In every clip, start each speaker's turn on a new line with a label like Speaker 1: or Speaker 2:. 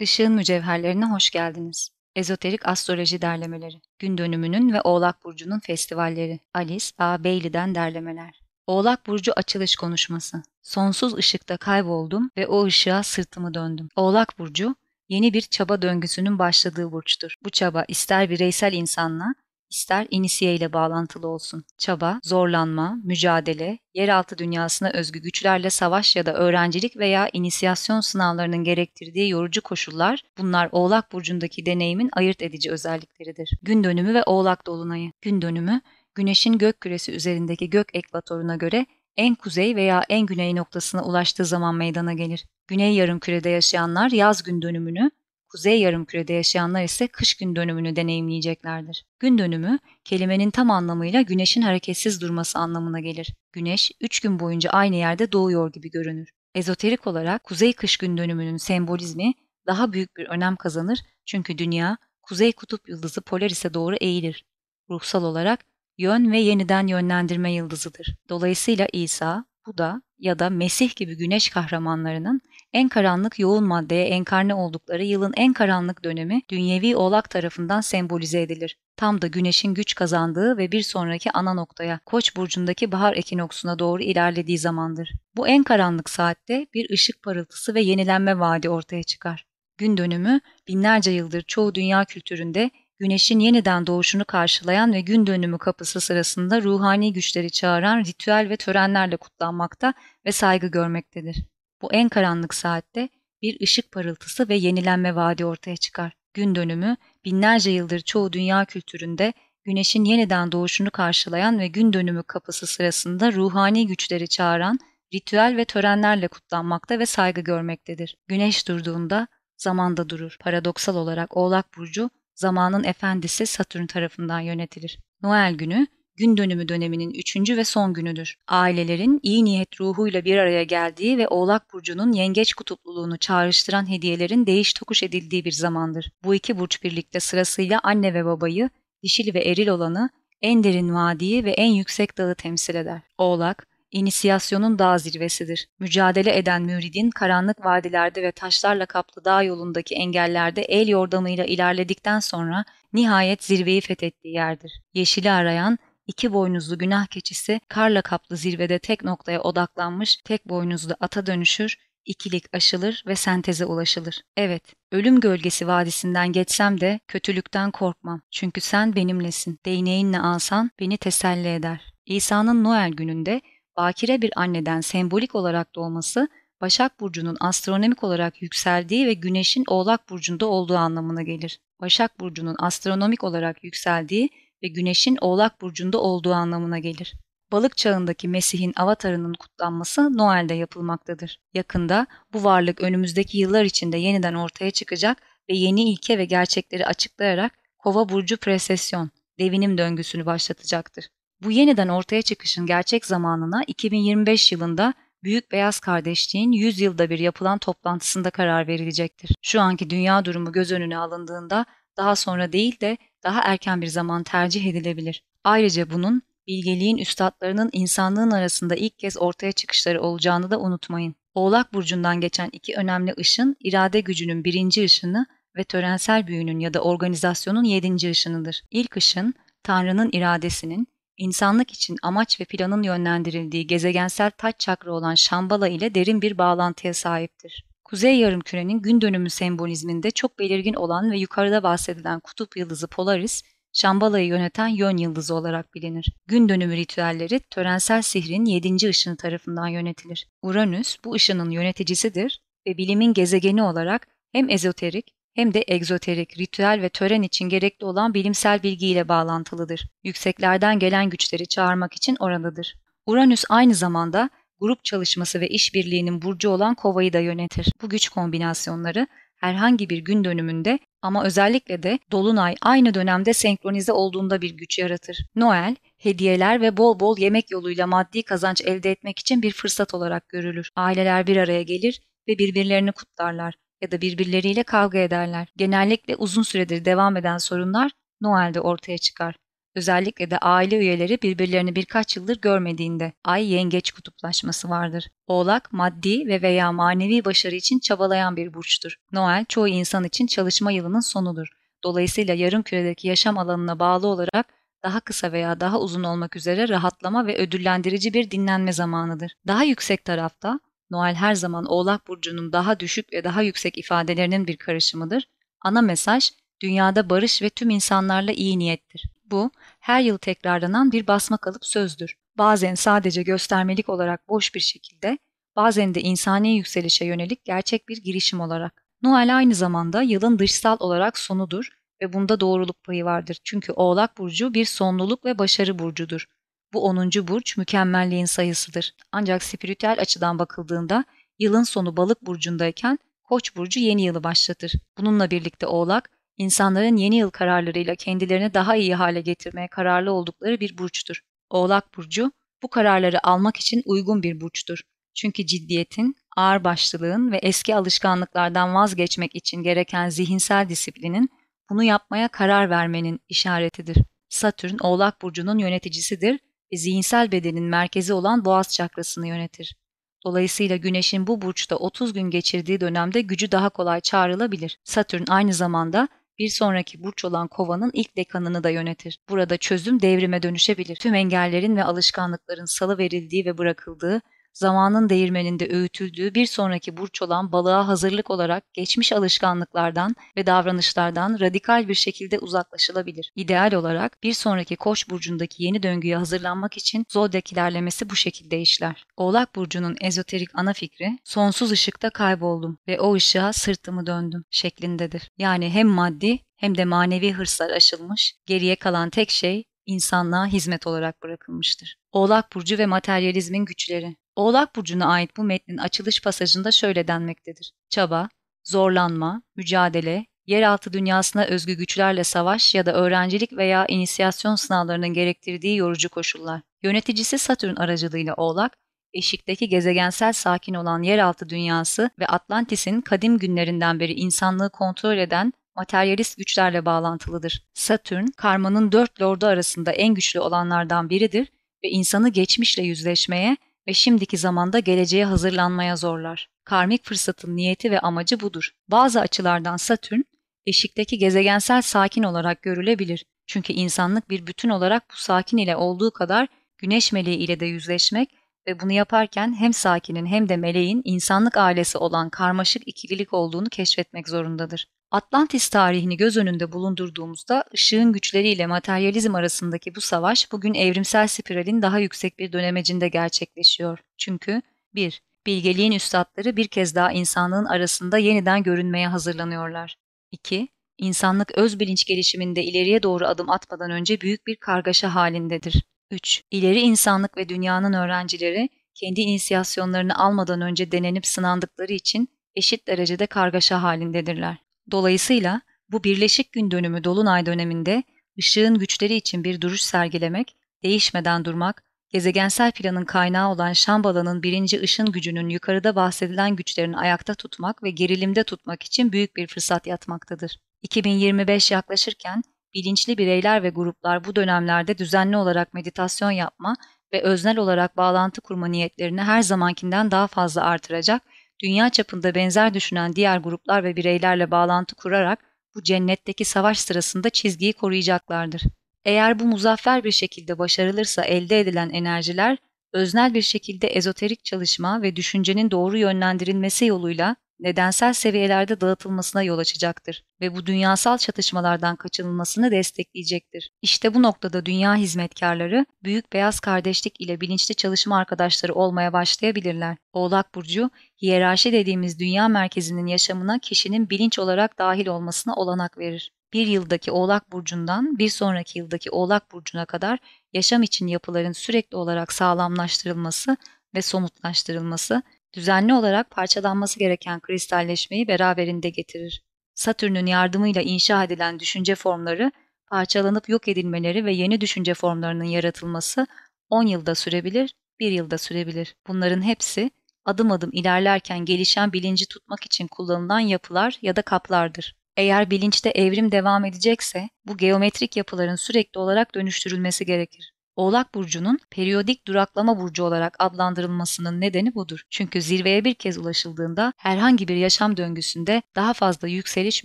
Speaker 1: Işığın mücevherlerine hoş geldiniz. Ezoterik Astroloji Derlemeleri, Gün Dönümünün ve Oğlak Burcu'nun Festivalleri, Alice A. Bailey'den derlemeler. Oğlak Burcu açılış konuşması. Sonsuz ışıkta kayboldum ve o ışığa sırtımı döndüm. Oğlak Burcu, yeni bir çaba döngüsünün başladığı burçtur. Bu çaba ister bireysel insanla, ister inisiye ile bağlantılı olsun. Çaba, zorlanma, mücadele, yeraltı dünyasına özgü güçlerle savaş ya da öğrencilik veya inisiyasyon sınavlarının gerektirdiği yorucu koşullar, bunlar Oğlak Burcu'ndaki deneyimin ayırt edici özellikleridir. Gün dönümü ve Oğlak Dolunayı. Gün dönümü, Güneş'in gök küresi üzerindeki gök ekvatoruna göre en kuzey veya en güney noktasına ulaştığı zaman meydana gelir. Güney yarımkürede yaşayanlar yaz gün dönümünü, kuzey yarımkürede yaşayanlar ise kış gün dönümünü deneyimleyeceklerdir. Gün dönümü kelimenin tam anlamıyla güneşin hareketsiz durması anlamına gelir. Güneş üç gün boyunca aynı yerde doğuyor gibi görünür. Ezoterik olarak kuzey kış gün dönümünün sembolizmi daha büyük bir önem kazanır çünkü dünya kuzey kutup yıldızı Polaris'e doğru eğilir. Ruhsal olarak yön ve yeniden yönlendirme yıldızıdır. Dolayısıyla İsa, Buda ya da Mesih gibi güneş kahramanlarının en karanlık yoğun maddeye enkarne oldukları yılın en karanlık dönemi dünyevi oğlak tarafından sembolize edilir. Tam da güneşin güç kazandığı ve bir sonraki ana noktaya, Koç burcundaki bahar ekinoksuna doğru ilerlediği zamandır. Bu en karanlık saatte bir ışık parıltısı ve yenilenme vaadi ortaya çıkar. Gün dönümü binlerce yıldır çoğu dünya kültüründe güneşin yeniden doğuşunu karşılayan ve gün dönümü kapısı sırasında ruhani güçleri çağıran ritüel ve törenlerle kutlanmakta ve saygı görmektedir. Bu en karanlık saatte bir ışık parıltısı ve yenilenme vaadi ortaya çıkar. Gün dönümü binlerce yıldır çoğu dünya kültüründe güneşin yeniden doğuşunu karşılayan ve gün dönümü kapısı sırasında ruhani güçleri çağıran ritüel ve törenlerle kutlanmakta ve saygı görmektedir. Güneş durduğunda zaman da durur. Paradoksal olarak Oğlak Burcu zamanın efendisi Satürn tarafından yönetilir. Noel günü gün dönümü döneminin üçüncü ve son günüdür. Ailelerin iyi niyet ruhuyla bir araya geldiği ve Oğlak Burcu'nun yengeç kutupluluğunu çağrıştıran hediyelerin değiş tokuş edildiği bir zamandır. Bu iki burç birlikte sırasıyla anne ve babayı, dişil ve eril olanı, en derin vadiyi ve en yüksek dağı temsil eder. Oğlak, inisiyasyonun dağ zirvesidir. Mücadele eden müridin karanlık vadilerde ve taşlarla kaplı dağ yolundaki engellerde el yordamıyla ilerledikten sonra nihayet zirveyi fethettiği yerdir. Yeşili arayan iki boynuzlu günah keçisi karla kaplı zirvede tek noktaya odaklanmış tek boynuzlu ata dönüşür, ikilik aşılır ve senteze ulaşılır. Evet, ölüm gölgesi vadisinden geçsem de kötülükten korkmam. Çünkü sen benimlesin. Değneğinle alsan beni teselli eder. İsa'nın Noel gününde bakire bir anneden sembolik olarak doğması, Başak Burcu'nun astronomik olarak yükseldiği ve Güneş'in Oğlak Burcu'nda olduğu anlamına gelir. Başak Burcu'nun astronomik olarak yükseldiği ve Güneş'in Oğlak Burcu'nda olduğu anlamına gelir. Balık çağındaki Mesih'in avatarının kutlanması Noel'de yapılmaktadır. Yakında bu varlık önümüzdeki yıllar içinde yeniden ortaya çıkacak ve yeni ilke ve gerçekleri açıklayarak Kova Burcu presesyon, devinim döngüsünü başlatacaktır. Bu yeniden ortaya çıkışın gerçek zamanına 2025 yılında Büyük Beyaz Kardeşliğin 100 yılda bir yapılan toplantısında karar verilecektir. Şu anki dünya durumu göz önüne alındığında daha sonra değil de daha erken bir zaman tercih edilebilir. Ayrıca bunun bilgeliğin üstadlarının insanlığın arasında ilk kez ortaya çıkışları olacağını da unutmayın. Oğlak Burcu'ndan geçen iki önemli ışın, irade gücünün birinci ışını ve törensel büyünün ya da organizasyonun yedinci ışınıdır. İlk ışın, Tanrı'nın iradesinin, insanlık için amaç ve planın yönlendirildiği gezegensel taç çakra olan Şambala ile derin bir bağlantıya sahiptir. Kuzey yarımkürenin gün dönümü sembolizminde çok belirgin olan ve yukarıda bahsedilen kutup yıldızı Polaris, Şambala'yı yöneten yön yıldızı olarak bilinir. Gün dönümü ritüelleri törensel sihrin yedinci ışını tarafından yönetilir. Uranüs bu ışının yöneticisidir ve bilimin gezegeni olarak hem ezoterik hem de egzoterik, ritüel ve tören için gerekli olan bilimsel bilgiyle bağlantılıdır. Yükseklerden gelen güçleri çağırmak için oradadır. Uranüs aynı zamanda grup çalışması ve işbirliğinin burcu olan kovayı da yönetir. Bu güç kombinasyonları herhangi bir gün dönümünde ama özellikle de dolunay aynı dönemde senkronize olduğunda bir güç yaratır. Noel, hediyeler ve bol bol yemek yoluyla maddi kazanç elde etmek için bir fırsat olarak görülür. Aileler bir araya gelir ve birbirlerini kutlarlar ya da birbirleriyle kavga ederler. Genellikle uzun süredir devam eden sorunlar Noel'de ortaya çıkar. Özellikle de aile üyeleri birbirlerini birkaç yıldır görmediğinde ay yengeç kutuplaşması vardır. Oğlak maddi ve veya manevi başarı için çabalayan bir burçtur. Noel çoğu insan için çalışma yılının sonudur. Dolayısıyla yarım küredeki yaşam alanına bağlı olarak daha kısa veya daha uzun olmak üzere rahatlama ve ödüllendirici bir dinlenme zamanıdır. Daha yüksek tarafta Noel her zaman Oğlak burcunun daha düşük ve daha yüksek ifadelerinin bir karışımıdır. Ana mesaj dünyada barış ve tüm insanlarla iyi niyettir. Bu her yıl tekrarlanan bir basma kalıp sözdür. Bazen sadece göstermelik olarak boş bir şekilde, bazen de insani yükselişe yönelik gerçek bir girişim olarak. Noel aynı zamanda yılın dışsal olarak sonudur ve bunda doğruluk payı vardır. Çünkü Oğlak burcu bir sonluluk ve başarı burcudur. Bu 10. burç mükemmelliğin sayısıdır. Ancak spiritüel açıdan bakıldığında yılın sonu balık burcundayken Koç burcu yeni yılı başlatır. Bununla birlikte Oğlak, insanların yeni yıl kararlarıyla kendilerini daha iyi hale getirmeye kararlı oldukları bir burçtur. Oğlak burcu bu kararları almak için uygun bir burçtur. Çünkü ciddiyetin, ağırbaşlılığın ve eski alışkanlıklardan vazgeçmek için gereken zihinsel disiplinin bunu yapmaya karar vermenin işaretidir. Satürn Oğlak burcunun yöneticisidir ve zihinsel bedenin merkezi olan boğaz çakrasını yönetir. Dolayısıyla Güneş'in bu burçta 30 gün geçirdiği dönemde gücü daha kolay çağrılabilir. Satürn aynı zamanda bir sonraki burç olan kovanın ilk dekanını da yönetir. Burada çözüm devrime dönüşebilir. Tüm engellerin ve alışkanlıkların salı verildiği ve bırakıldığı, zamanın değirmeninde öğütüldüğü bir sonraki burç olan balığa hazırlık olarak geçmiş alışkanlıklardan ve davranışlardan radikal bir şekilde uzaklaşılabilir. İdeal olarak bir sonraki koç burcundaki yeni döngüye hazırlanmak için zodyak ilerlemesi bu şekilde işler. Oğlak burcunun ezoterik ana fikri sonsuz ışıkta kayboldum ve o ışığa sırtımı döndüm şeklindedir. Yani hem maddi hem de manevi hırslar aşılmış, geriye kalan tek şey insanlığa hizmet olarak bırakılmıştır. Oğlak Burcu ve materyalizmin güçleri Oğlak Burcu'na ait bu metnin açılış pasajında şöyle denmektedir. Çaba, zorlanma, mücadele, yeraltı dünyasına özgü güçlerle savaş ya da öğrencilik veya inisiyasyon sınavlarının gerektirdiği yorucu koşullar. Yöneticisi Satürn aracılığıyla Oğlak, eşikteki gezegensel sakin olan yeraltı dünyası ve Atlantis'in kadim günlerinden beri insanlığı kontrol eden materyalist güçlerle bağlantılıdır. Satürn, karmanın dört lordu arasında en güçlü olanlardan biridir ve insanı geçmişle yüzleşmeye ve şimdiki zamanda geleceğe hazırlanmaya zorlar. Karmik fırsatın niyeti ve amacı budur. Bazı açılardan Satürn, eşikteki gezegensel sakin olarak görülebilir. Çünkü insanlık bir bütün olarak bu sakin ile olduğu kadar güneş meleği ile de yüzleşmek ve bunu yaparken hem sakinin hem de meleğin insanlık ailesi olan karmaşık ikililik olduğunu keşfetmek zorundadır. Atlantis tarihini göz önünde bulundurduğumuzda ışığın güçleriyle materyalizm arasındaki bu savaş bugün evrimsel spiralin daha yüksek bir dönemecinde gerçekleşiyor. Çünkü 1. Bilgeliğin üstadları bir kez daha insanlığın arasında yeniden görünmeye hazırlanıyorlar. 2. İnsanlık öz bilinç gelişiminde ileriye doğru adım atmadan önce büyük bir kargaşa halindedir. 3. İleri insanlık ve dünyanın öğrencileri kendi inisiyasyonlarını almadan önce denenip sınandıkları için eşit derecede kargaşa halindedirler. Dolayısıyla bu birleşik gün dönümü dolunay döneminde ışığın güçleri için bir duruş sergilemek, değişmeden durmak, gezegensel planın kaynağı olan Şambala'nın birinci ışın gücünün yukarıda bahsedilen güçlerini ayakta tutmak ve gerilimde tutmak için büyük bir fırsat yatmaktadır. 2025 yaklaşırken bilinçli bireyler ve gruplar bu dönemlerde düzenli olarak meditasyon yapma ve öznel olarak bağlantı kurma niyetlerini her zamankinden daha fazla artıracak dünya çapında benzer düşünen diğer gruplar ve bireylerle bağlantı kurarak bu cennetteki savaş sırasında çizgiyi koruyacaklardır. Eğer bu muzaffer bir şekilde başarılırsa elde edilen enerjiler, öznel bir şekilde ezoterik çalışma ve düşüncenin doğru yönlendirilmesi yoluyla nedensel seviyelerde dağıtılmasına yol açacaktır ve bu dünyasal çatışmalardan kaçınılmasını destekleyecektir. İşte bu noktada dünya hizmetkarları büyük beyaz kardeşlik ile bilinçli çalışma arkadaşları olmaya başlayabilirler. Oğlak Burcu, hiyerarşi dediğimiz dünya merkezinin yaşamına kişinin bilinç olarak dahil olmasına olanak verir. Bir yıldaki Oğlak Burcu'ndan bir sonraki yıldaki Oğlak Burcu'na kadar yaşam için yapıların sürekli olarak sağlamlaştırılması ve somutlaştırılması düzenli olarak parçalanması gereken kristalleşmeyi beraberinde getirir. Satürn'ün yardımıyla inşa edilen düşünce formları parçalanıp yok edilmeleri ve yeni düşünce formlarının yaratılması 10 yılda sürebilir, 1 yılda sürebilir. Bunların hepsi adım adım ilerlerken gelişen bilinci tutmak için kullanılan yapılar ya da kaplardır. Eğer bilinçte evrim devam edecekse bu geometrik yapıların sürekli olarak dönüştürülmesi gerekir. Oğlak burcunun periyodik duraklama burcu olarak adlandırılmasının nedeni budur. Çünkü zirveye bir kez ulaşıldığında herhangi bir yaşam döngüsünde daha fazla yükseliş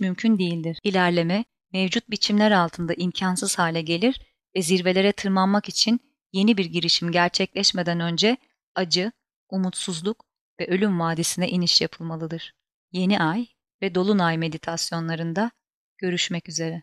Speaker 1: mümkün değildir. İlerleme mevcut biçimler altında imkansız hale gelir ve zirvelere tırmanmak için yeni bir girişim gerçekleşmeden önce acı, umutsuzluk ve ölüm vadisine iniş yapılmalıdır. Yeni ay ve dolunay meditasyonlarında görüşmek üzere.